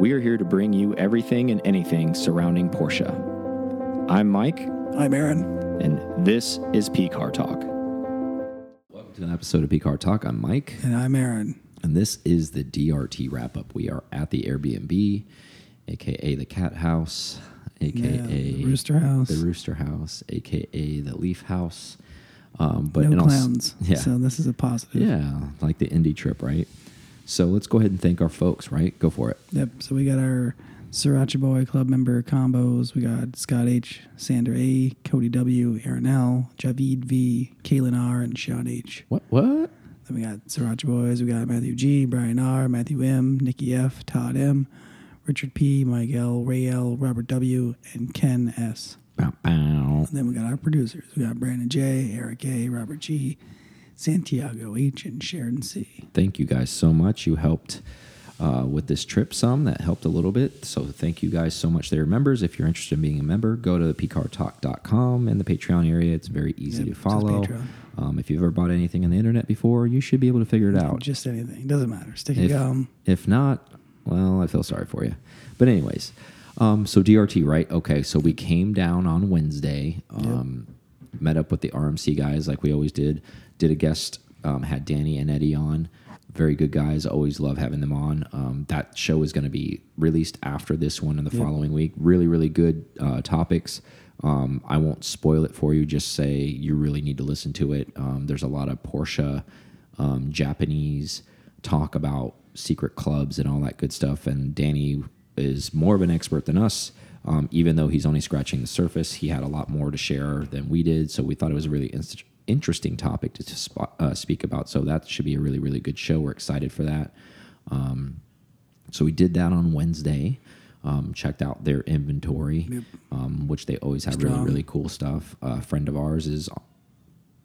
we are here to bring you everything and anything surrounding Porsche. I'm Mike, I'm Aaron. and this is P Car Talk. Welcome to an episode of PCAR Talk. I'm Mike, And I'm Aaron. and this is the DRT wrap up. We are at the Airbnb, aka the Cat House, aka Yeah, the Rooster House. the Rooster House, aka the Leaf House. Um, but no clowns. yeah, So this is a positive. yeah, like the indie trip, right? So let's go ahead and thank our folks, right? Go for it. Yep. So we got our Sriracha Boy Club member combos. We got Scott H, Sandra A, Cody W, Aaron L, Javid V, Kaylin R, and Sean H. What? What? Then we got Sriracha Boys. We got Matthew G, Brian R, Matthew M, Nikki F, Todd M, Richard P, Mike L, Ray L, Robert W, and Ken S. Bow, bow. And then we got our producers. We got Brandon J, Eric A, Robert G, Santiago H, and Sharon C. Thank you guys so much. You helped uh, with this trip some. That helped a little bit. So thank you guys so much. They're members. If you're interested in being a member, go to the pcartalk.com in the Patreon area. It's very easy Yep, to follow. Um, if you've ever bought anything on the internet before, you should be able to figure it out. Just anything. Doesn't matter. Sticky If, gum. if not, well, I feel sorry for you. But anyways, um, so DRT, right? Okay, so we came down on Wednesday, um, met up with the RMC guys like we always did. Did a guest, um, had Danny and Eddie on. Very good guys. Always love having them on. Um, that show is going to be released after this one in the following week. Really, really good uh, topics. Um, I won't spoil it for you. Just say you really need to listen to it. Um, there's a lot of Porsche, um, Japanese talk about secret clubs and all that good stuff. And Danny is more of an expert than us. Um, even though he's only scratching the surface, he had a lot more to share than we did. So we thought it was a really interesting topic to, spot, uh, speak about. So that should be a really, really good show. We're excited for that. Um, so we did that on Wednesday. Um, checked out their inventory, um, which they always have really, Strong. really cool stuff. a friend of ours is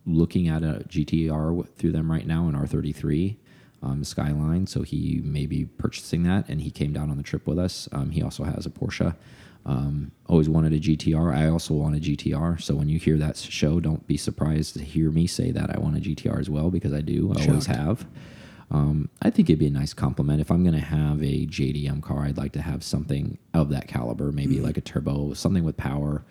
looking at a GTR through them right now, an R33 um, Skyline. So he may be purchasing that, and he came down on the trip with us. Um, he also has a Porsche. Um, always wanted a GTR. I also want a GTR. So when you hear that show, don't be surprised to hear me say that I want a GTR as well because I do. I always have. Um, I think it'd be a nice compliment. If I'm going to have a JDM car, I'd like to have something of that caliber, maybe like a turbo, something with power,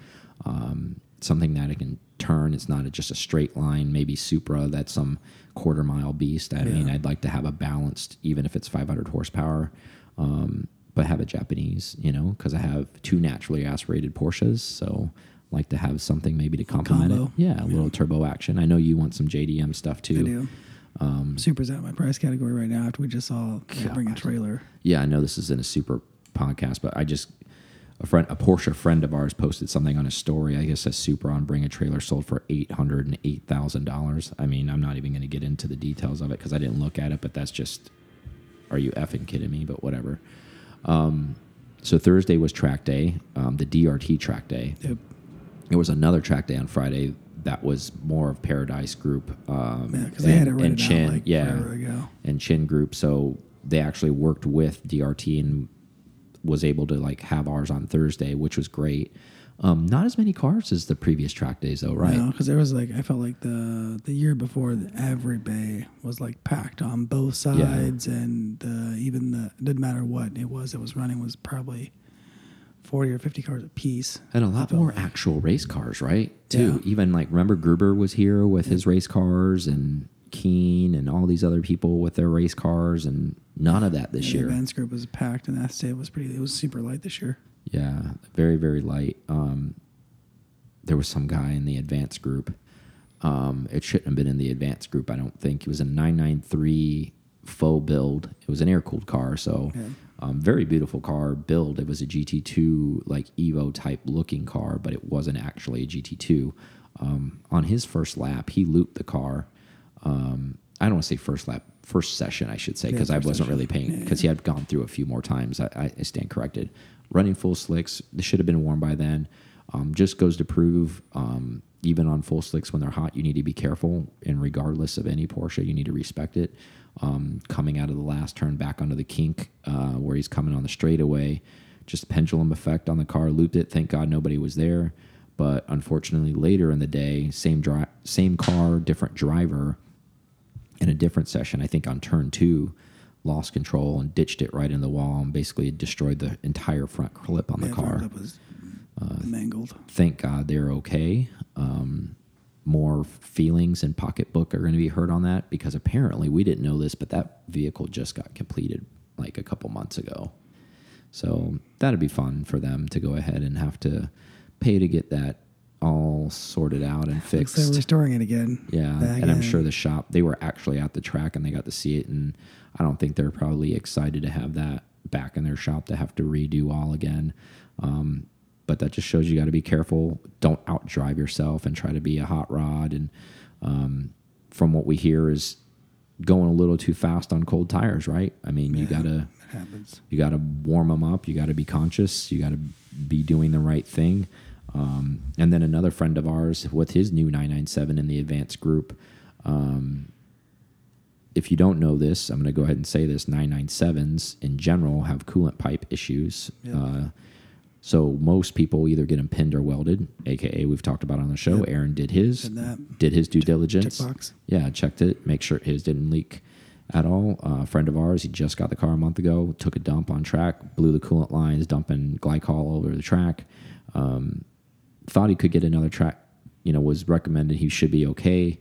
um, something that it can turn. It's not a, just a straight line. Maybe Supra, that's some quarter mile beast. I mean, I'd like to have a balanced, even if it's 500 horsepower, um, but have a Japanese, you know, because I have two naturally aspirated Porsches. So like to have something maybe to complement it. Yeah, a little turbo action. I know you want some JDM stuff too. I do. Um, Supra's out of my price category right now after we just saw they bring a trailer. yeah, I know this is in a Supra podcast, but I just a friend, a Porsche friend of ours, posted something on his story. I guess a Supra on Bring a Trailer sold for eight hundred and eight thousand dollars. I mean, I'm not even going to get into the details of it because I didn't look at it, but that's just, are you effing kidding me? But whatever. Um, so Thursday was track day, um, the DRT track day. Yep. There was another track day on Friday that was more of Paradise Group. Um, Yeah, because they had it and- and Chin, like yeah, and Chin Group. So they actually worked with DRT and was able to like have ours on Thursday, which was great. Um, not as many cars as the previous track days, though, right? No, because there was like I felt like the the year before every bay was like packed on both sides, and uh, even the it didn't matter what it was that was running was probably forty or fifty cars a piece. And a lot more actual race cars, right? Too. Yeah. Even like remember Gruber was here with his race cars and Keen and all these other people with their race cars and none of that this The year. advance group was packed, and that state was pretty. It was super light this year. Yeah, very very light. Um, there was some guy in the advanced group. Um, it shouldn't have been in the advanced group. I don't think it was a 993 faux build. It was an air cooled car, so Yeah. um, very beautiful car build. It was a GT2 like Evo type looking car, but it wasn't actually a GT2. Um, on his first lap, he looped the car. Um, I don't want to say first lap, first session, I should say, Yeah, because I wasn't session. really paying Yeah, because he had gone through a few more times. I, I stand corrected. Running full slicks, this should have been warm by then. Um, just goes to prove, um, even on full slicks when they're hot, you need to be careful. And regardless of any Porsche, you need to respect it. Um, coming out of the last turn back onto the kink uh, where he's coming on the straightaway, just pendulum effect on the car, looped it. Thank God nobody was there. But unfortunately, later in the day, same dri- same car, different driver, in a different session, I think on turn two, lost control and ditched it right in the wall and basically destroyed the entire front clip on the Yeah, car. front clip was mangled. Thank God they're okay. Um, more feelings and pocketbook are going to be hurt on that because apparently we didn't know this, but that vehicle just got completed like a couple months ago. So that'd be fun for them to go ahead and have to pay to get that all sorted out and Looks fixed. like restoring it again. Yeah, Back and I'm in. sure the shop they were actually at the track and they got to see it, and I don't think they're probably excited to have that back in their shop to have to redo all again. Um, but that just shows you got to be careful. Don't outdrive yourself and try to be a hot rod. And um, from what we hear is going a little too fast on cold tires, right? I mean, you gotta happens. you got to warm them up. You got to be conscious. You got to be doing the right thing. Um, and then another friend of ours with his new 997 in the advanced group. Um, if you don't know this, I'm going to go ahead and say this 997s in general have coolant pipe issues. Yep. Uh, so most people either get them pinned or welded, aka we've talked about on the show. Yep. Aaron did his, Did did his due diligence. Checkbox. Yeah, checked it, make sure his didn't leak at all. Uh, a friend of ours, he just got the car a month ago, took a dump on track, blew the coolant lines, dumping glycol all over the track. Um, thought he could get another track, you know, was recommended he should be okay.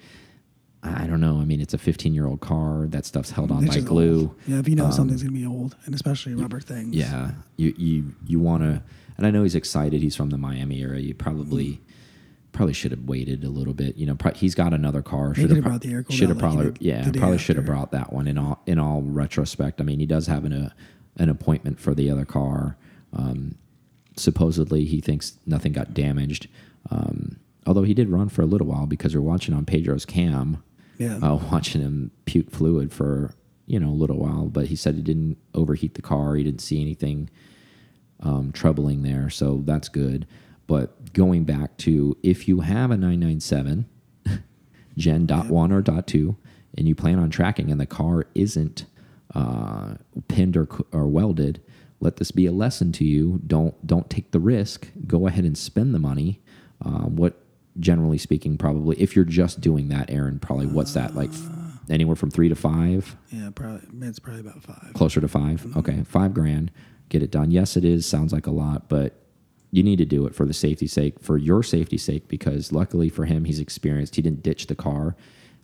I don't know. I mean, it's a 15 year old car. That stuff's held on It's by glue. old. Yeah, if you know something's gonna be old, and especially rubber things. Yeah, you you you want to, and I know he's excited. He's from the Miami area. You probably probably should have waited a little bit. You know, he's got another car. Should have brought the air Should have out like probably yeah, probably should have brought that one. In all in all retrospect, I mean, he does have an a, an appointment for the other car. Um, supposedly, he thinks nothing got damaged. Um, although he did run for a little while because we're watching on Pedro's cam Yeah. uh, watching him puke fluid for you know a little while, but he said he didn't overheat the car. He didn't see anything um, troubling there, so that's good. But going back to if you have a 997 Gen dot one or dot two, and you plan on tracking, and the car isn't uh, pinned or, or welded, let this be a lesson to you. Don't don't take the risk. Go ahead and spend the money. Uh, what generally speaking, probably if you're just doing that, Aaron, probably what's that like? Anywhere from three to five, Yeah, probably. It's probably about five. closer to 5 Okay, five grand, get it done. Yes, it is. Sounds like a lot, but you need to do it for the safety sake, for your safety sake, because luckily for him, he's experienced. He didn't ditch the car.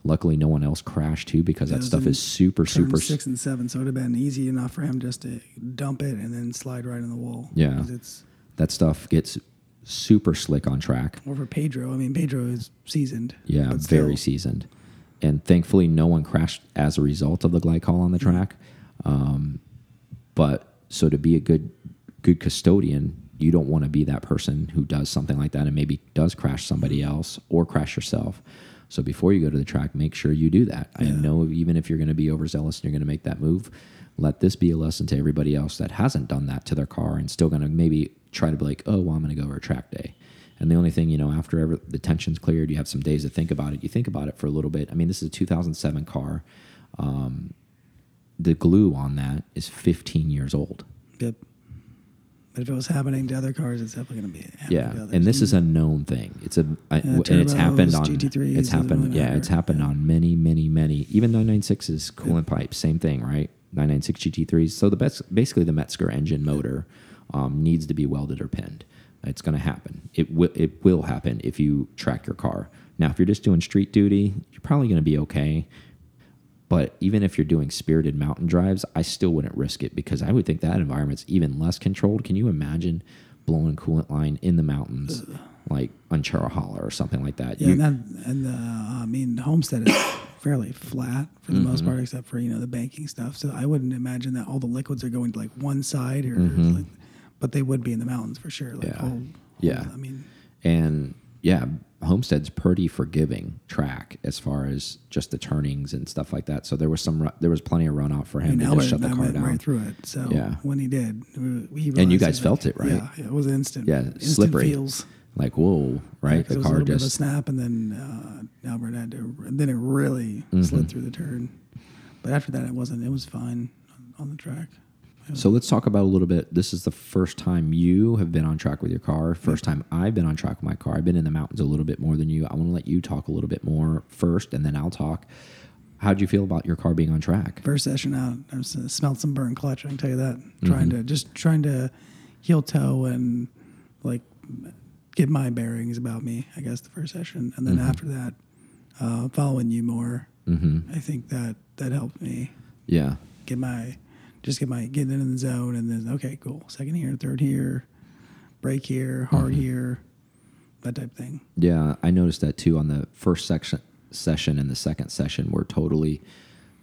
Luckily, no one else crashed too, because that stuff is super, super. six and seven, so it would have been easy enough for him just to dump it and then slide right in the wall. Yeah, It's That stuff gets super slick on track. or for Pedro. I mean, Pedro is seasoned. Yeah, very seasoned. And thankfully, no one crashed as a result of the glycol on the Mm-hmm. track. Um, but so to be a good good custodian, you don't want to be that person who does something like that and maybe does crash somebody Mm-hmm. else or crash yourself. So before you go to the track, make sure you do that. I know even if you're going to be overzealous and you're going to make that move, let this be a lesson to everybody else that hasn't done that to their car and still going to maybe try to be like, oh, well, I'm going to go over a track day. And the only thing, you know, after ever, the tension's cleared, you have some days to think about it. You think about it for a little bit. I mean, this is a 2007 car. Um, the glue on that is 15 years old. Yep. If it was happening to other cars, it's definitely going to be. happening Yeah, to others. and this is a known thing. It's a I- Yeah, and it's happened on GT3s, it's happened yeah it's happened on many many many even 996's coolant pipes same thing right 996 GT3s. So the best basically the Mezger engine motor um, needs to be welded or pinned. It's going to happen. It will it will happen if you track your car. Now if you're just doing street duty, you're probably going to be okay. But even if you're doing spirited mountain drives, I still wouldn't risk it because I would think that environment's even less controlled. Can you imagine blowing coolant line in the mountains, like on Cherohala or something like that? Yeah, You- and, that, and the, I mean, Homestead is fairly flat for the Mm-hmm. most part, except for you know the banking stuff. So I wouldn't imagine that all the liquids are going to like one side, or like, but they would be in the mountains for sure. Like Mm-hmm. Yeah. whole- Yeah. I mean, and yeah, Homestead's pretty forgiving track as far as just the turnings and stuff like that. So there was some there was plenty of run out for him and to Albert just shut the I car down. right through it. So Yeah. when he did, we, we you guys it, felt it, right? Yeah, it was instant. Yeah, instant slippery. Feels. Like whoa, right? Yeah, the it was a car of a just snap, and then uh, Albert had to, and then it really Mm-hmm. slid through the turn. But after that, it wasn't. It was fine on the track. So let's talk about a little bit. This is the first time you have been on track with your car. First time I've been on track with my car. I've been in the mountains a little bit more than you. I want to let you talk a little bit more first, and then I'll talk. how'd you feel about your car being on track? First session out, I uh, smelled some burnt clutch. I can tell you that. Trying to just trying to heel toe and like get my bearings about me. I guess the first session, and then after that, uh, following you more. Mm-hmm. I think that that helped me Yeah. get my just get my get in the zone, and then okay, cool. Second here, third here, break here, hard mm-hmm. here, that type of thing. Yeah, I noticed that too on the first section session and the second session where totally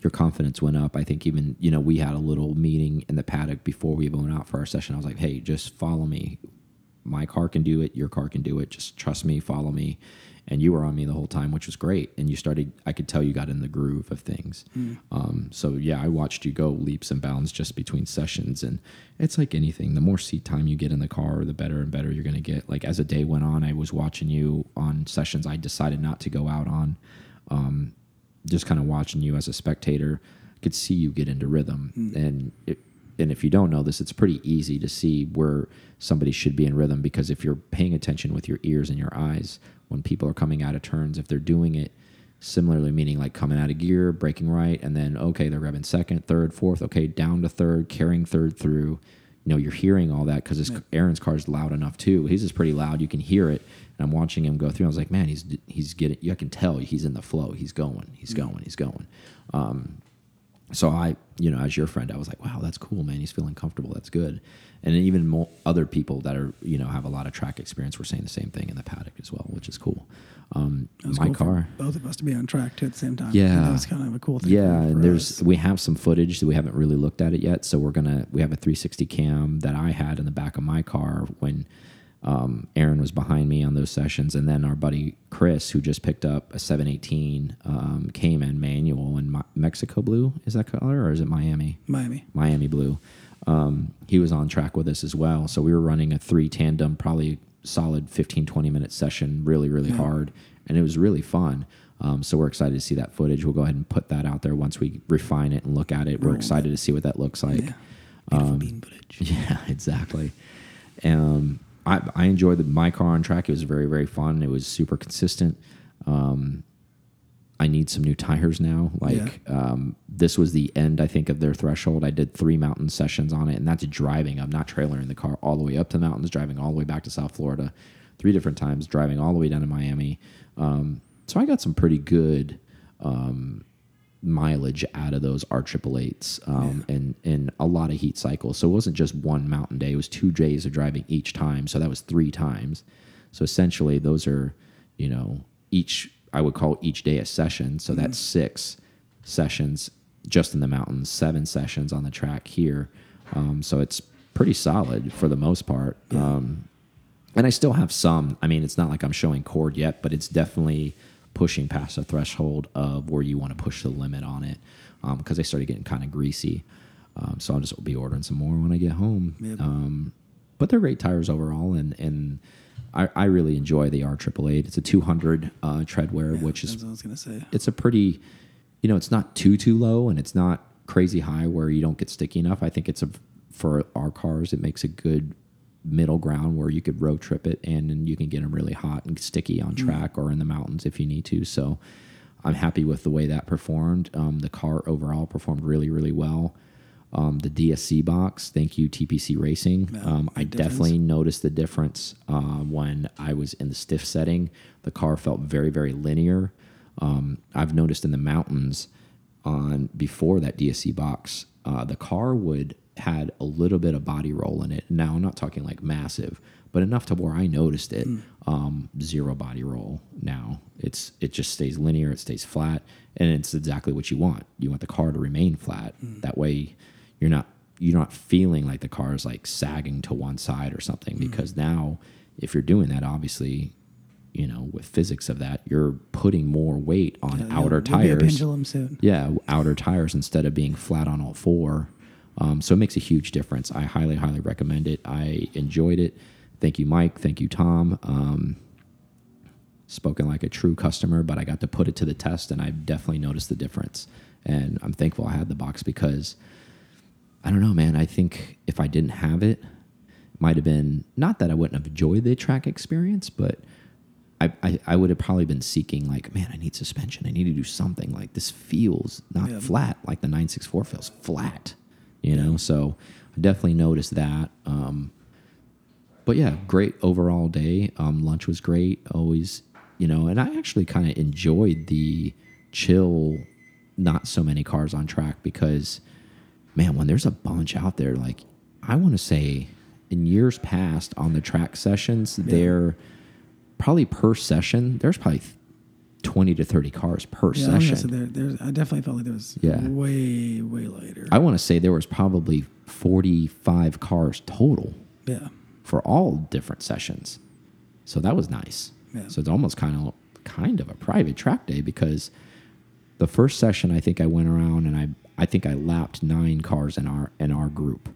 your confidence went up. I think even, you know, we had a little meeting in the paddock before we went out for our session. I was like, hey, just follow me. My car can do it, your car can do it. Just trust me, follow me. And you were on me the whole time, which was great. And you started, I could tell you got in the groove of things. Um, so, yeah, I watched you go leaps and bounds just between sessions. And it's like anything the more seat time you get in the car, the better and better you're going to get. Like, as the day went on, I was watching you on sessions I decided not to go out on. Um, just kind of watching you as a spectator, could see you get into rhythm. And it, and if you don't know this, it's pretty easy to see where somebody should be in rhythm because if you're paying attention with your ears and your eyes when people are coming out of turns, if they're doing it similarly, meaning like coming out of gear, braking right, and then okay, they're grabbing second, third, fourth, okay, down to third, carrying third through. You know, you're hearing all that because Aaron's car is loud enough too. His is pretty loud. You can hear it. And I'm watching him go through. I was like, man, he's he's getting. You can tell he's in the flow. He's going. He's going. He's going. Um, so I, you know, as your friend, I was like, wow, that's cool, man. He's feeling comfortable. That's good. And even more other people that are, you know, have a lot of track experience were saying the same thing in the paddock as well, which is cool. Um, my cool car, both of us to be on track too at the same time. Yeah. that was kind of a cool thing. yeah, and there's us. we have some footage that we haven't really looked at it yet. So we're gonna we have a 360 cam that I had in the back of my car when um, Aaron was behind me on those sessions, and then our buddy Chris, who just picked up a 718 um, Cayman manual in Mexico blue, is that color or is it Miami? Miami. Miami Blue. Um, he was on track with us as well. So we were running a three tandem, probably solid 15, 20 minute session, really, really hard. And it was really fun. Um, so we're excited to see that footage. We'll go ahead and put that out there once we refine it and look at it. We're Roll excited to see what that looks like. Yeah, beautiful bean footage. Yeah, exactly. Um, I, I enjoyed the, my car on track. It was very, very fun. It was super consistent. Um, I need some new tires now. Like um, this was the end, I think, of their threshold. I did three mountain sessions on it, and that's driving. I'm not trailering the car all the way up to the mountains, driving all the way back to South Florida, three different times, driving all the way down to Miami. Um, so I got some pretty good um, mileage out of those R triple eights, um, and and a lot of heat cycles. So it wasn't just one mountain day; it was two days of driving each time. So that was three times. So essentially, those are you know each I would call each day a session. So that's six sessions just in the mountains, seven sessions on the track here. Um, so it's pretty solid for the most part. Um, and I still have some. I mean, it's not like I'm showing cord yet, but it's definitely pushing past the threshold of where you want to push the limit on it because they started getting kind of greasy. Um, so I'll just be ordering some more when I get home. Yep. Um, but they're great tires overall, and and I, I really enjoy the R triple eight. It's a 200 uh, treadwear, which is I was gonna say. it's a pretty, you know, it's not too too low and it's not crazy high where you don't get sticky enough. I think it's a for our cars, it makes a good middle ground where you could road trip it and, and you can get them really hot and sticky on track or in the mountains if you need to. So I'm happy with the way that performed. Um, the car overall performed really really well. Um, the DSC box, thank you TPC Racing. Yeah, um, I difference. definitely noticed the difference uh, when I was in the stiff setting. The car felt very, very linear. Um, I've noticed in the mountains on before that DSC box, uh, the car would had a little bit of body roll in it. Now I'm not talking like massive, but enough to where I noticed it. Mm. Um, zero body roll. Now it's it just stays linear. It stays flat, and it's exactly what you want. You want the car to remain flat. Mm. That way, you're not you're not feeling like the car is like sagging to one side or something. Mm. Because now, if you're doing that, obviously, you know, with physics of that, you're putting more weight on Yeah, outer you'll- you'll be a tires. pendulum soon. Yeah, outer tires instead of being flat on all four. Um, so it makes a huge difference. I highly, highly recommend it. I enjoyed it. Thank you, Mike. Thank you, Tom. Um, spoken like a true customer, but I got to put it to the test, and I've definitely noticed the difference. And I'm thankful I had the box because I don't know, man. I think if I didn't have it, it might have been not that I wouldn't have enjoyed the track experience, but I, I, I would have probably been seeking like, man, I need suspension. I need to do something like this feels not Yeah. flat like the 964 feels flat, you know? So I definitely noticed that. Um, but yeah, great overall day. Um, lunch was great. Always, you know, and I actually kind of enjoyed the chill, not so many cars on track because, man, when there's a bunch out there, like I want to say in years past on the track sessions, there probably per session, there's probably 20 to 30 cars per Yeah, I, session. say there, there's, I definitely felt like there was Yeah. way, way later. I want to say there was probably 45 cars total. yeah. for all different sessions. So that was nice. Yeah. So it's almost kind of kind of a private track day because the first session I think I went around and I I think I lapped nine cars in our in our group.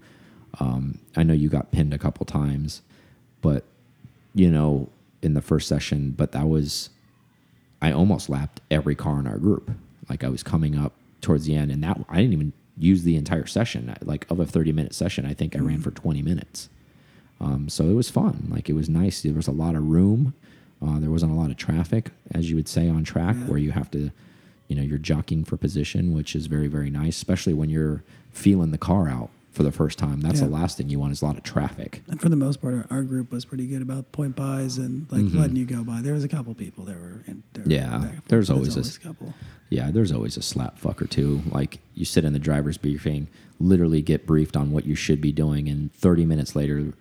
Um, I know you got pinned a couple times, but you know in the first session, but that was I almost lapped every car in our group. Like I was coming up towards the end, and that I didn't even use the entire session. Like of a thirty minute session, I think I ran for twenty minutes. Um, so it was fun. Like it was nice. There was a lot of room. Uh, there wasn't a lot of traffic, as you would say on track, where you have to, you know, you're jockeying for position, which is very very nice, especially when you're feeling the car out for the first time. That's the last thing you want is a lot of traffic. And for the most part, our, our group was pretty good about point buys and like mm-hmm. letting you go by. There was a couple people that were, in, that were. Yeah, back there's always it's a couple. Yeah, there's always a slap fuck or two. Like you sit in the driver's briefing, literally get briefed on what you should be doing, and 30 minutes later,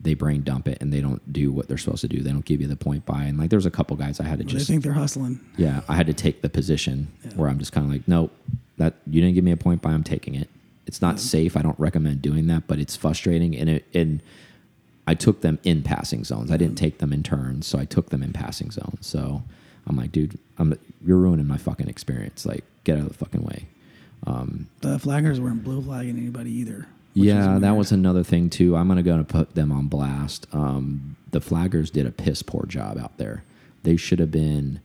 they brain dump it and they don't do what they're supposed to do. They don't give you the point by. And like, there's a couple guys I had to They just think they're hustling. Yeah, I had to take the position where I'm just kind of like, nope, that you didn't give me a point by, I'm taking it. It's not safe. I don't recommend doing that, but it's frustrating. And it, and I took them in passing zones. I didn't take them in turns, so I took them in passing zones. So I'm like, dude, I'm you're ruining my fucking experience. Like, get out of the fucking way. The flaggers weren't blue flagging anybody either. Yeah, that was another thing too. I'm gonna go and put them on blast. Um, the flaggers did a piss poor job out there. They should have been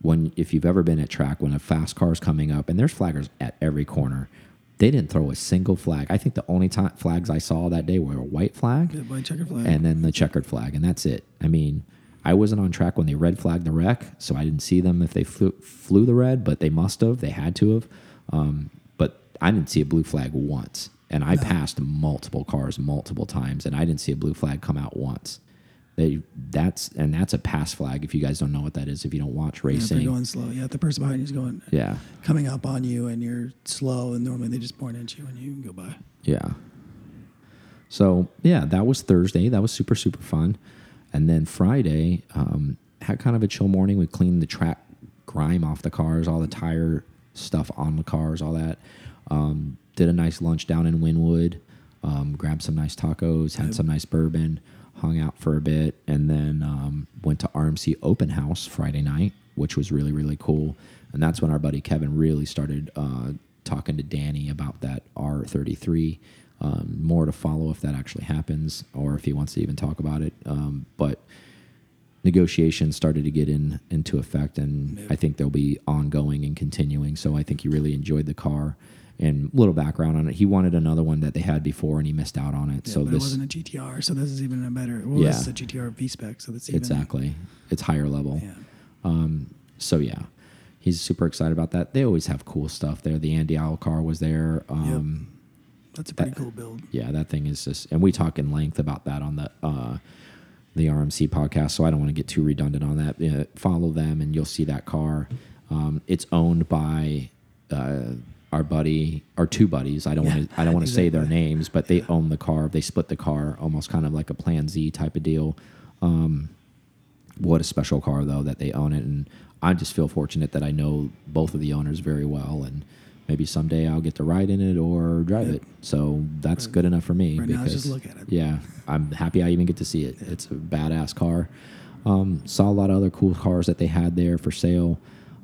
when if you've ever been at track when a fast car is coming up and there's flaggers at every corner. They didn't throw a single flag. I think the only time flags I saw that day were a white flag white checker flag. and then the checkered flag, and that's it. I mean, I wasn't on track when they red flagged the wreck, so I didn't see them if they flew, flew the red, but they must have. They had to have. Um, but I didn't see a blue flag once, and I passed multiple cars multiple times, and I didn't see a blue flag come out once. They that's and that's a pass flag. If you guys don't know what that is, if you don't watch Yeah, racing, you're going slow. Yeah, the person behind you is going, yeah, coming up on you, and you're slow, and normally they just point at you and you can go by. Yeah. So yeah, that was Thursday. That was super super fun, and then Friday um, had kind of a chill morning. We cleaned the track grime off the cars, all the tire stuff on the cars, all that. Um, did a nice lunch down in Wynwood. Um, grabbed some nice tacos, had some nice bourbon, hung out for a bit, and then um, went to RMC Open House Friday night, which was really really cool. And that's when our buddy Kevin really started uh, talking to Danny about that R33. Um, more to follow if that actually happens, or if he wants to even talk about it. Um, but negotiations started to get in into effect, and I think they'll be ongoing and continuing. So I think he really enjoyed the car. And little background on it, he wanted another one that they had before, and he missed out on it. Yeah, so this it wasn't a GTR, so this is even a better. Well, Yeah. this is a GTR V spec, so that's even exactly it's higher level. Yeah. Um, so yeah, he's super excited about that. They always have cool stuff there. The Andial car was there. Um, That's a pretty cool build. yeah, that thing is just, and we talk in length about that on the uh, the RMC podcast. So I don't want to get too redundant on that. Follow them, and you'll see that car. Um, it's owned by uh, our buddy, our two buddies. I don't want to, I don't want to say their names, but they own the car. They split the car, almost kind of like a Plan Z type of deal. Um, what a special car though that they own it, and I just feel fortunate that I know both of the owners very well, and maybe someday I'll get to ride in it or drive it. So that's good enough for me. Right now, because, just look at it. Yeah, I'm happy I even get to see it. It's a badass car. Um, saw a lot of other cool cars that they had there for sale.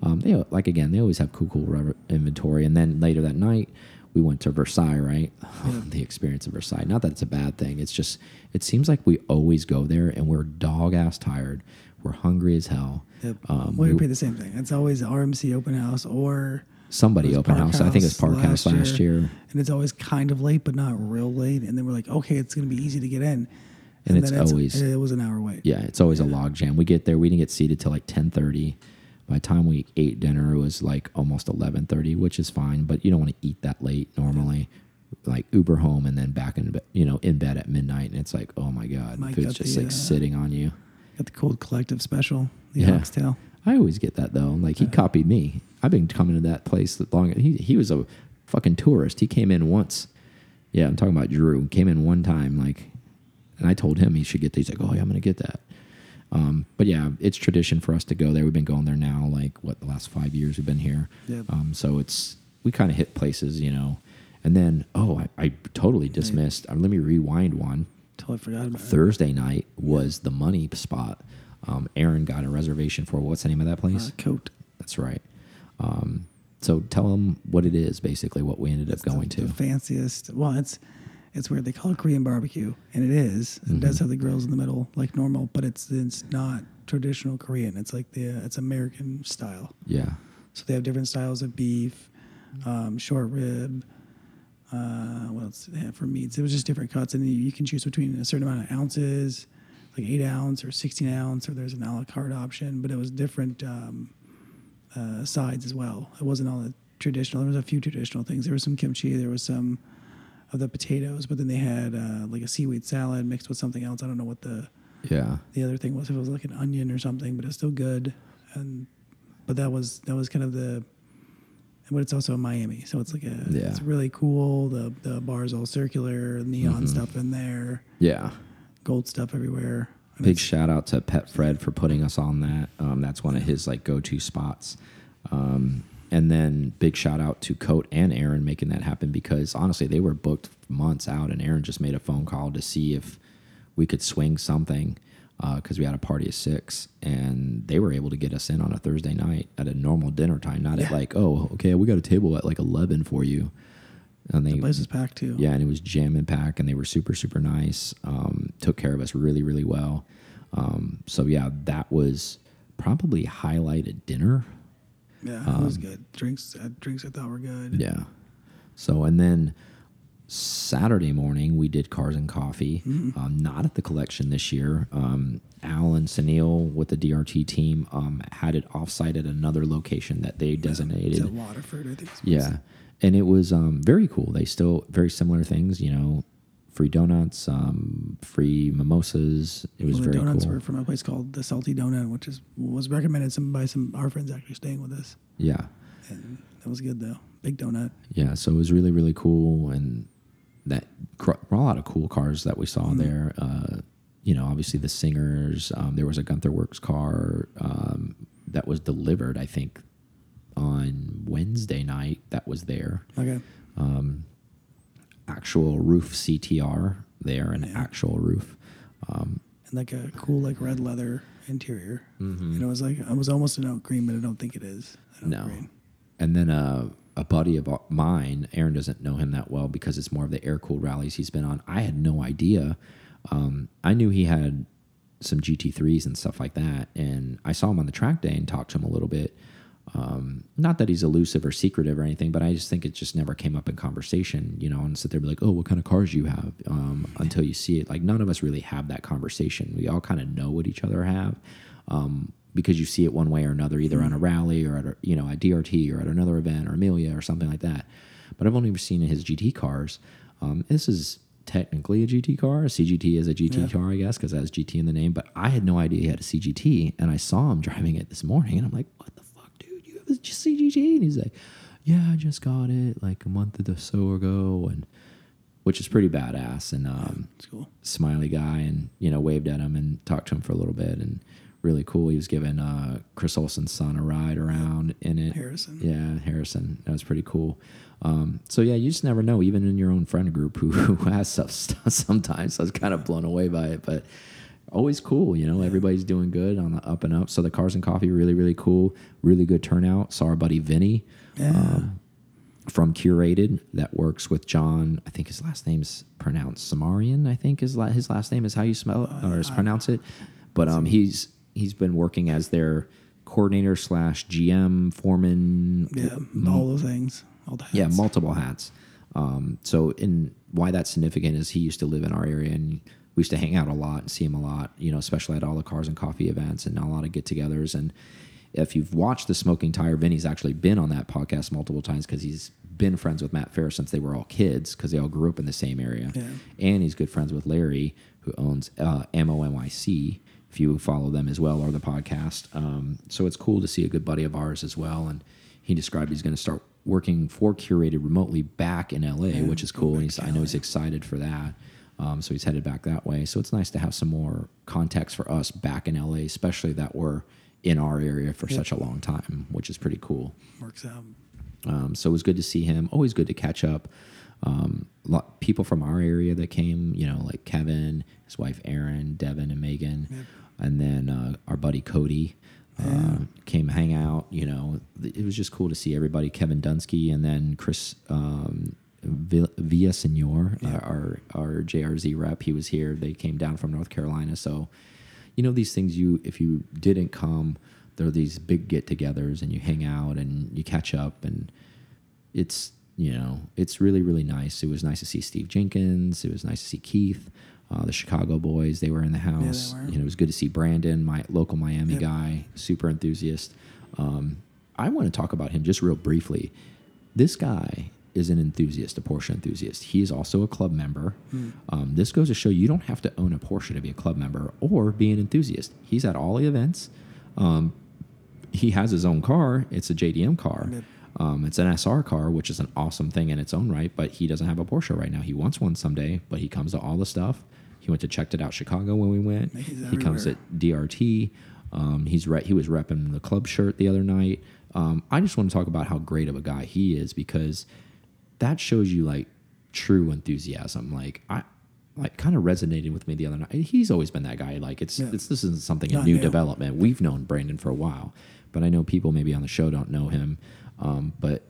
Um, they like again, they always have cool, cool inventory. And then later that night, we went to Versailles. Right, the experience of Versailles. Not that it's a bad thing. It's just it seems like we always go there and we're dog ass tired. We're hungry as hell. Yep. Um, well, we- pay the same thing. It's always RMC open house or somebody open Park house. I think it's House Park House last year. and it's always kind of late, but not real late. And then we're like, okay, it's gonna be easy to get in. and, it's then always it was an hour wait. yeah, it's always a log jam. We get there, we didn't get seated till like ten thirty. By the time we ate dinner, it was like almost eleven thirty, which is fine. But you don't want to eat that late normally. Like Uber home and then back in bed, you know, in bed at midnight, and it's like, oh my god, Mike food's just the, like uh, sitting on you. Got the cold collective special, the Yeah. oxtail. I always get that though. Like he copied me. I've been coming to that place that long. He he was a fucking tourist. He came in once. Yeah, I'm talking about Drew. Came in one time, like, and I told him he should get. These. Like, oh yeah, I'm gonna get that. Um, but yeah, it's tradition for us to go there. We've been going there now, like what the last five years we've been here. Yep. Um, so it's we kind of hit places, you know. And then oh, I, I totally dismissed. Uh, let me rewind one. Totally forgot about it. Thursday night was the money spot. Um, Aaron got a reservation for what's the name of that place? Uh, Cote. That's right. Um, so tell them what it is, basically what we ended up going the, to. the fanciest. Well, it's it's weird. They call it Korean barbecue, and it is. It Mm-hmm. does have the grills in the middle, like normal, but it's it's not traditional Korean. It's like the it's American style. yeah, So they have different styles of beef, um, short rib. Uh, what else did they have for meats? It was just different cuts, and you, you can choose between a certain amount of ounces, like eight ounce or sixteen ounce, or there's an a la carte option. But it was different um, uh, sides as well. It wasn't all the traditional. There was a few traditional things. There was some kimchi. There was some of the potatoes, but then they had uh, like a seaweed salad mixed with something else. I don't know what the yeah, the other thing was. If it was like an onion or something, but it's still good. And but that was that was kind of the. But it's also in Miami, so it's like a. Yeah. It's really cool. The the bar's all circular, neon Mm-hmm. stuff in there, yeah. gold stuff everywhere. And Big shout out to Pet Fred for putting us on that. Um, that's one of his like go to spots. Um, and then big shout out to Cote and Aaron making that happen because honestly they were booked months out, and Aaron just made a phone call to see if we could swing something because we had a party of six, and they were able to get us in on a Thursday night at a normal dinner time, not at like oh okay we got a table at like eleven for you. And they the place is packed too. yeah, and it was jam and pack, and they were super super nice. Um, took care of us really really well. Um, so yeah, that was probably highlighted dinner. Yeah, it was good. Drinks, uh, drinks I thought were good. Um, Yeah. So and then Saturday morning we did cars and coffee. Mm-hmm. Um, not at the collection this year. Um, Al and Sunil with the DRT team um, had it offsite at another location that they designated. At Waterford, I think. Yeah, and it was um, very cool. They still very similar things, you know, free donuts, um, free mimosas. It was Well, the very donuts cool. were from a place called the Salty Donut, which is was recommended some by some our friends actually staying with us, yeah, and that was good though. Big donut. yeah. So it was really really cool, and that a lot of cool cars that we saw there. Uh, you know, obviously the singers. Um, there was a Gunther Werks car um, that was delivered, I think, on Wednesday night. That was there. Okay. Actual Ruf CTR there, an Yeah. actual roof. Um, and like a cool like red leather interior. Mm-hmm. And it was like it was almost an oak green, but I don't think it is. No. green. And then uh, a buddy of mine, Aaron doesn't know him that well because it's more of the air cooled rallies he's been on. I had no idea. Um, I knew he had some GT3s and stuff like that. And I saw him on the track day and talked to him a little bit. Um, not that he's elusive or secretive or anything, but I just think it just never came up in conversation, you know, and sit there and be like, oh, what kind of cars you have um, until you see it. Like, none of us really have that conversation. We all kind of know what each other have um, because you see it one way or another, either on a rally or at a, you know at DRT or at another event or Amelia or something like that. But I've only seen his GT cars. Um, this is technically a GT car. A CGT is a GT Yeah. car, I guess, because it has GT in the name. But I had no idea he had a CGT, and I saw him driving it this morning, and I'm like, "What the fuck, dude? You have a CGT?" And he's like, "Yeah, I just got it like a month or so ago," and which is pretty badass. And um, It's cool. smiley guy and you know waved at him and talked to him for a little bit and really cool he was giving uh, chris Olsen's son a ride around in it Harrison. yeah harrison that was pretty cool um, so yeah you just never know even in your own friend group who, who has stuff sometimes i was kind of blown away by it but always cool you know everybody's doing good on the up and up so the cars and coffee really really cool really good turnout saw our buddy vinny Yeah. um, from Curated that works with John. I think his last name's pronounced Samarian. I think his la- his last name is how you spell it or is pronounce it. But um, he's he's been working as their coordinator slash GM foreman. yeah. All those things. All the hats. Yeah, multiple hats. Um, so, in why that's significant is he used to live in our area, and we used to hang out a lot and see him a lot, you know, especially at all the cars and coffee events and a lot of get togethers. And if you've watched the Smoking Tire, Vinny's actually been on that podcast multiple times because he's been friends with Matt Farah since they were all kids because they all grew up in the same area. Yeah. And he's good friends with Larry, who owns uh, Ammo NYC. If you follow them as well or the podcast, um, so it's cool to see a good buddy of ours as well. And he described he's going to start working for Curated remotely back in LA, Yeah, which is cool. And he's, I know he's excited for that. Um, so he's headed back that way. So it's nice to have some more context for us back in LA, especially that we're in our area for such a long time, which is pretty cool. Works out. Um, so it was good to see him. Always good to catch up. Um, lot, people from our area that came, you know, like Kevin, his wife Erin, Devin, and Megan, and then uh, our buddy Cody uh, came hang out. You know, it was just cool to see everybody. Kevin Dunsky and then Chris um, Villa Senor, uh, our our JRZ rep. He was here. They came down from North Carolina. So, you know, these things. You if you didn't come, there are these big get-togethers, and you hang out and you catch up and it's you know it's really really nice. It was nice to see Steve Jenkins. It was nice to see Keith, uh, the Chicago boys. They were in the house. You know, it was good to see Brandon, my local Miami Yep. guy, super enthusiast. Um, I want to talk about him just real briefly. This guy is an enthusiast, a Porsche enthusiast. He is also a club member. Um, this goes to show you don't have to own a Porsche to be a club member or be an enthusiast. He's at all the events. Um, he has his own car. It's a JDM car. Yep. Um, it's an SR car, which is an awesome thing in its own right. But he doesn't have a Porsche right now. He wants one someday, but he comes to all the stuff. He went to checked it out Chicago when we went. He's he comes at. DRT. Um, he's re- he was repping the club shirt the other night. Um, I just want to talk about how great of a guy he is because that shows you like true enthusiasm. Like I like kind of resonated with me the other night. He's always been that guy. Like it's, Yeah. it's this isn't something a new new. development. We've known Brandon for a while, but I know people maybe on the show don't know him. Um, but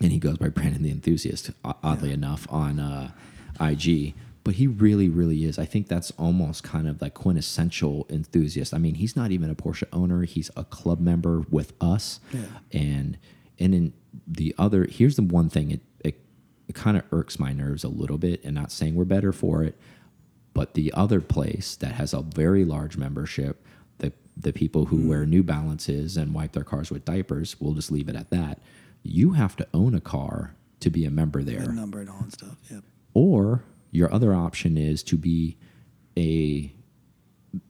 and he goes by Brandon the Enthusiast, oddly enough, on uh, IG. But he really, really is. I think that's almost kind of like quintessential enthusiast. I mean, he's not even a Porsche owner; he's a club member with us. Yeah. And and then the other, here's the one thing it it, it kind of irks my nerves a little bit, and not saying we're better for it, but the other place that has a very large membership, the the people who hmm. wear New Balances and wipe their cars with diapers, we'll just leave it at that. You have to own a car to be a member there, The number and all that stuff. Yep. or your other option is to be a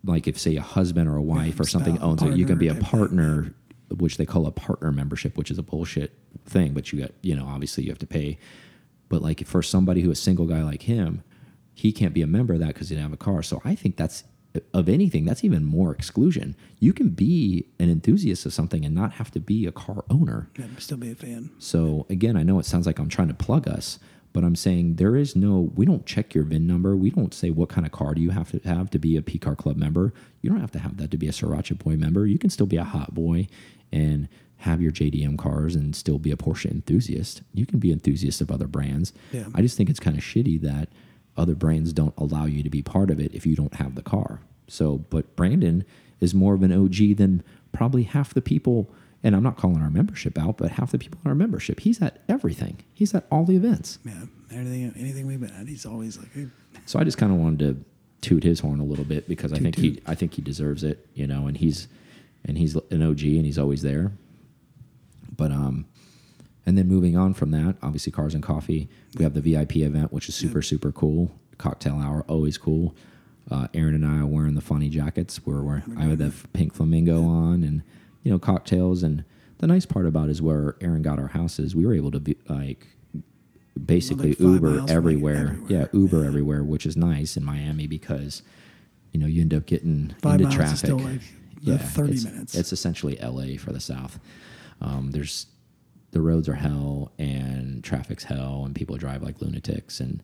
like if say a husband or a wife or something owns it, you can be a partner type thing, partner, which they call a partner membership, which is a bullshit thing. But you got you know obviously you have to pay. But like for somebody who is a single guy like him, he can't be a member of that because he didn't have a car. So I think that's of anything that's even more exclusion. You can be an enthusiast of something and not have to be a car owner. Yeah, still be a fan. So again, I know it sounds like I'm trying to plug us, but I'm saying there is no. We don't check your VIN number. We don't say what kind of car do you have to have to be a P Car Club member. You don't have to have that to be a Sriracha Boy member. You can still be a Hot Boy and have your JDM cars and still be a Porsche enthusiast. You can be enthusiast of other brands. Yeah. I just think it's kind of shitty that other brands don't allow you to be part of it if you don't have the car. So, but Brandon is more of an OG than probably half the people. And I'm not calling our membership out, but half the people in our membership. He's at everything. He's at all the events. Yeah. Anything anything we've been at, he's always like, hey, So I just kind of wanted to toot his horn a little bit because I Toot think he. I think he deserves it, you know, and he's and he's an OG and he's always there. But um and then moving on from that, obviously cars and coffee, we have the VIP event which is super super cool. Cocktail hour always cool. Uh, Aaron and I are wearing the funny jackets. We're wearing I have the pink flamingo on and you know cocktails and the nice part about it is where Aaron got our houses, we were able to be like basically Like Uber miles from, like, everywhere. everywhere. Yeah, Uber everywhere, which is nice in Miami because you know you end up getting Five into traffic. like the 30 it's, minutes. It's essentially LA for the South. Um, there's the roads are hell and traffic's hell and people drive like lunatics and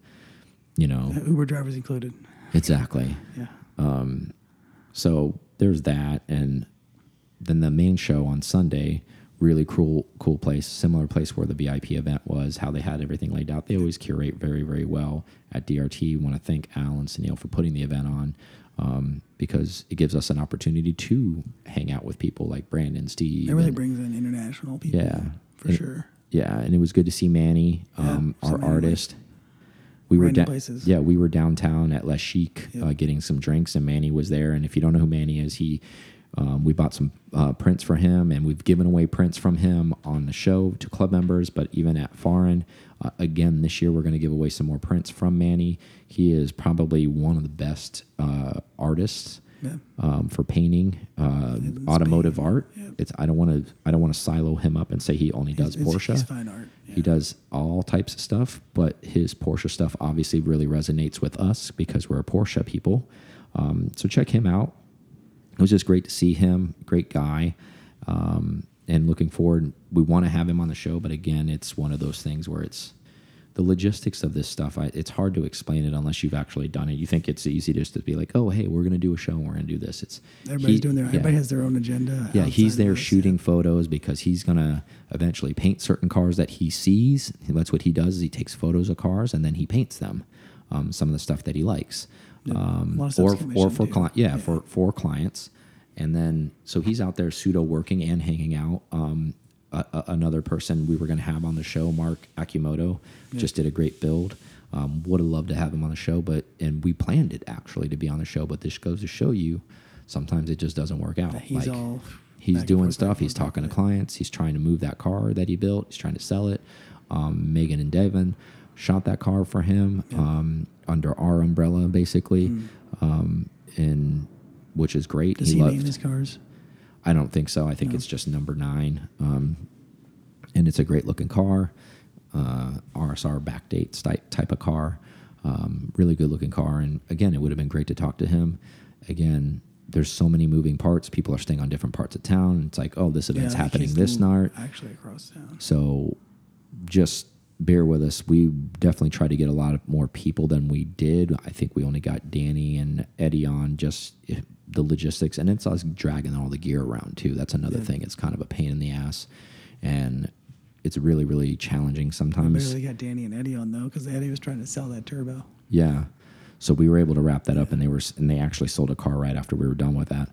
you know Uber drivers included. exactly. Yeah. Um, So there's that, and then the main show on Sunday, really cool, cool place, similar place where the VIP event was. How they had everything laid out. They always curate very, very well at DRT. Want to thank Al and Sunil for putting the event on. Um, because it gives us an opportunity to hang out with people like Brandon, Steve. It really and- brings in international people. yeah, For And- sure. Yeah, and it was good to see Manny, um, saw our artist. we were da- places. yeah we were downtown at La Chic uh, getting some drinks and Manny was there and if you don't know who Manny is he um, we bought some uh, prints for him and we've given away prints from him on the show to club members but even at foreign uh, again this year we're going to give away some more prints from Manny he is probably one of the best uh, artists Yeah. um, for painting uh, automotive art it's I don't want to I don't want to silo him up and say he only does It's- Porsche He's fine art. Yeah. he does all types of stuff, but his Porsche stuff obviously really resonates with us because we're a Porsche people. Um, so check him out. It was just great to see him. Great guy. Um, and looking forward, we want to have him on the show, but again, it's one of those things where it's the logistics of this stuff. I, it's hard to explain it unless you've actually done it. You think it's easy just to be like, "Oh, hey, we're going to do a show and we're going to do this." It's Everybody's he- doing their. yeah. Everybody has their own agenda. Yeah, he's there shooting photos because he's gonna eventually paint certain cars that he sees. That's what he does. Is he takes photos of cars and then he paints them. Um, some of the stuff that he likes, um, A lot of or or for commissioned, cli- too. yeah, Yeah. for for clients. And then so he's out there pseudo working and hanging out. Um, a, a- another person we were going to have on the show, Mark Akimoto, just did a great build. Um, would have loved to have him on the show, but and we planned it actually to be on the show, but this goes to show you sometimes it just doesn't work out. He's Like, all he's doing forth, stuff. He's talking to clients. He's trying to move that car that he built. He's trying to sell it. Um, Megan and Devin shot that car for him um, under our umbrella, basically, um, and which is great. Mm. Does he he loved. name his cars? I don't think so. I think No. it's just number nine. Um, and it's a great looking car, uh, RSR backdate type type of car, um, really good looking car. And again, it would have been great to talk to him. Again, there's so many moving parts. People are staying on different parts of town. It's like, oh, this event's Yeah, happening this night. Actually, across town. So just bear with us. We definitely tried to get a lot of more people than we did. I think we only got Danny and Eddie on just eh, the logistics, and it's us dragging all the gear around too. That's another thing. It's kind of a pain in the ass, and it's really really challenging sometimes. barely got Danny and Eddie on though, because Eddie was trying to sell that turbo. Yeah. So we were able to wrap that up, and they were and they actually sold a car right after we were done with that.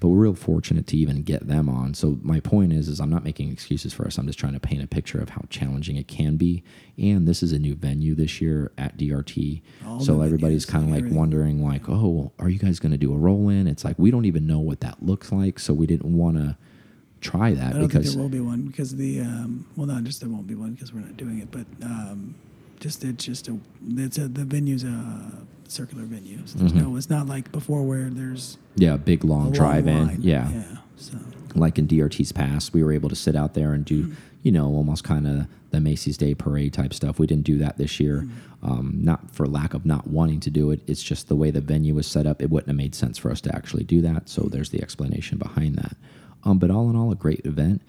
But we're real fortunate to even get them on. So my point is, is I'm not making excuses for us. I'm just trying to paint a picture of how challenging it can be. And this is a new venue this year at DRT, All so everybody's kind of like everything. wondering, like, oh, are you guys going to do a roll in? It's like we don't even know what that looks like, so we didn't want to try that because there will be one because the um, well, not just there won't be one because we're not doing it, but um, just it's just a it's a the venue's a circular venue. So there's Mm-hmm. no, it's not like before where there's yeah, big a long long drive in, yeah. yeah. So like in DRT's past, we were able to sit out there and do, you know, almost kind of the Macy's Day Parade type stuff. We didn't do that this year, um, not for lack of not wanting to do it. It's just the way the venue was set up. It wouldn't have made sense for us to actually do that. So there's the explanation behind that. Um, but all in all, a great event.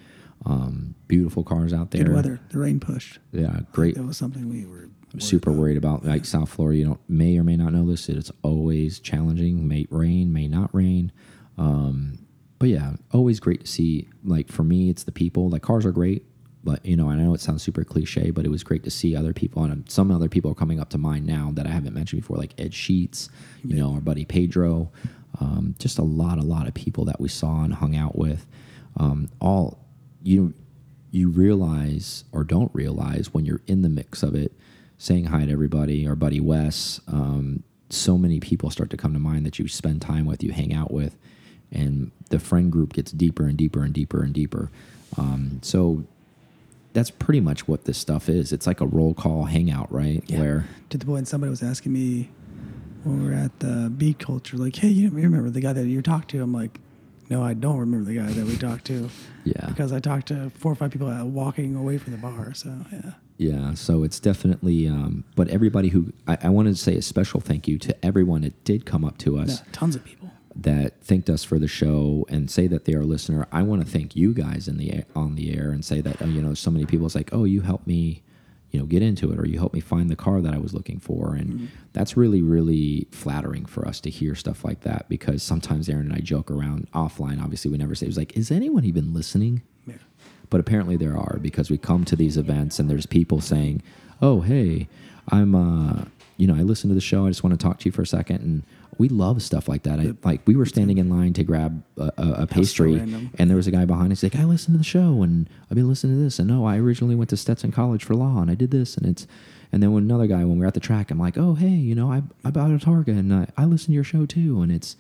Um, beautiful cars out there. good weather. The rain pushed. Yeah, great That was something we were worried super about. worried about. Like South Florida, you don't may or may not know this. It's always challenging. May rain, may not rain. Um, but yeah, always great to see. Like for me, it's the people. Like cars are great, but you know, I know it sounds super cliche, but it was great to see other people, and some other people are coming up to mind now that I haven't mentioned before, like Ed Sheets, you know, our buddy Pedro. Um, just a lot, a lot of people that we saw and hung out with. Um, all you you realize or don't realize when you're in the mix of it, saying hi to everybody, our buddy Wes, um, so many people start to come to mind that you spend time with, you hang out with, and the friend group gets deeper and deeper and deeper and deeper. Um, so that's pretty much what this stuff is. It's like a roll call hangout, right? Yeah. Where to the point somebody was asking me when we were at the beat culture, like, hey, you remember the guy that you talked to? I'm like, no, I don't remember the guy that we talked to. Yeah. Because I talked to four or five people walking away from the bar. So, yeah. Yeah, so it's definitely, um, but everybody who I, I wanted to say a special thank you to everyone that did come up to us. Yeah, tons of people. that thanked us for the show and say that they are a listener. I want to thank you guys in the on the air and say that oh, you know so many people. It's like oh you helped me, you know, get into it or you helped me find the car that I was looking for, and that's really really flattering for us to hear stuff like that because sometimes Aaron and I joke around offline. Obviously, we never say it was like is anyone even listening? Yeah. but apparently there are because we come to these events and there's people saying, "Oh, hey, I'm uh, you know, I listen to the show. I just want to talk to you for a second. and we love stuff like that. I, like we were standing in line to grab a, a, pastry, and there was a guy behind us. Like, "I listened to the show, and I've been listening to this, and no, I originally went to Stetson College for law, and I did this, and it's." And then when another guy, when we're at the track, I'm like, oh hey, you know, I I bought a Targa and I, I listen to your show too, and it's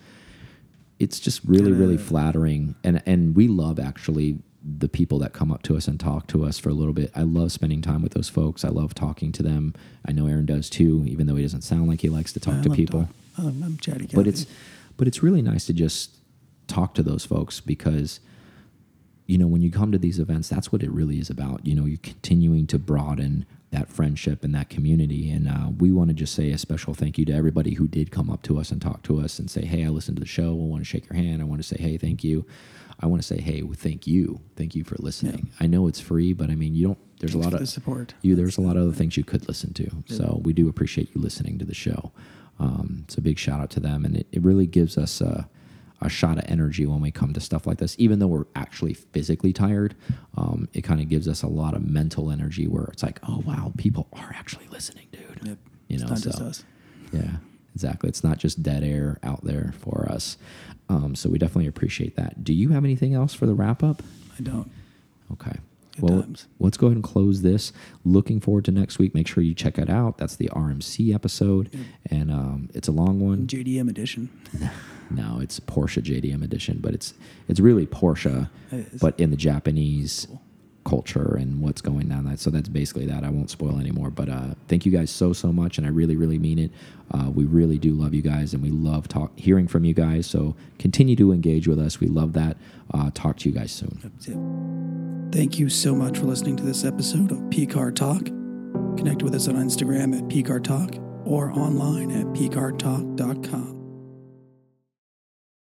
it's just really really flattering, and and we love actually the people that come up to us and talk to us for a little bit. I love spending time with those folks. I love talking to them. I know Aaron does too, even though he doesn't sound like he likes to talk I to people. talk- I love- I'm chatty But it's but it's really nice to just talk to those folks because you know when you come to these events, that's what it really is about. You know, you're continuing to broaden that friendship and that community. And uh, we want to just say a special thank you to everybody who did come up to us and talk to us and say, "Hey, I listened to the show. I want to shake your hand. I want to say, hey, thank you." I want to say, "Hey, thank you, thank you for listening." I know it's free, but I mean, you don't. There's Thanks a lot of the support. you there's a lot of other things you could listen to so we do appreciate you listening to the show um, a big shout out to them and it, it really gives us a, a shot of energy when we come to stuff like this even though we're actually physically tired um, it kind of gives us a lot of mental energy where it's like oh wow people are actually listening dude Yep. you It's know not just so- us. yeah, exactly. It's not just dead air out there for us. Um, so we definitely appreciate that. Do you have anything else for the wrap up? I don't. Okay. Good well, times. let's go ahead and close this. Looking forward to next week. Make sure you check it out. That's the RMC episode, and um, it's a long one. JDM edition. No, it's Porsche JDM edition, but it's it's really Porsche, It but in the Japanese culture and what's going on. That so that's basically that. I won't spoil anymore. But uh, thank you guys so so much, and I really really mean it. Uh, we really do love you guys, and we love talk hearing from you guys. So continue to engage with us. We love that. Uh, talk to you guys soon. Thank you so much for listening to this episode of PCAR Talk. Connect with us on Instagram at PCAR Talk or online at PCARTalk.com.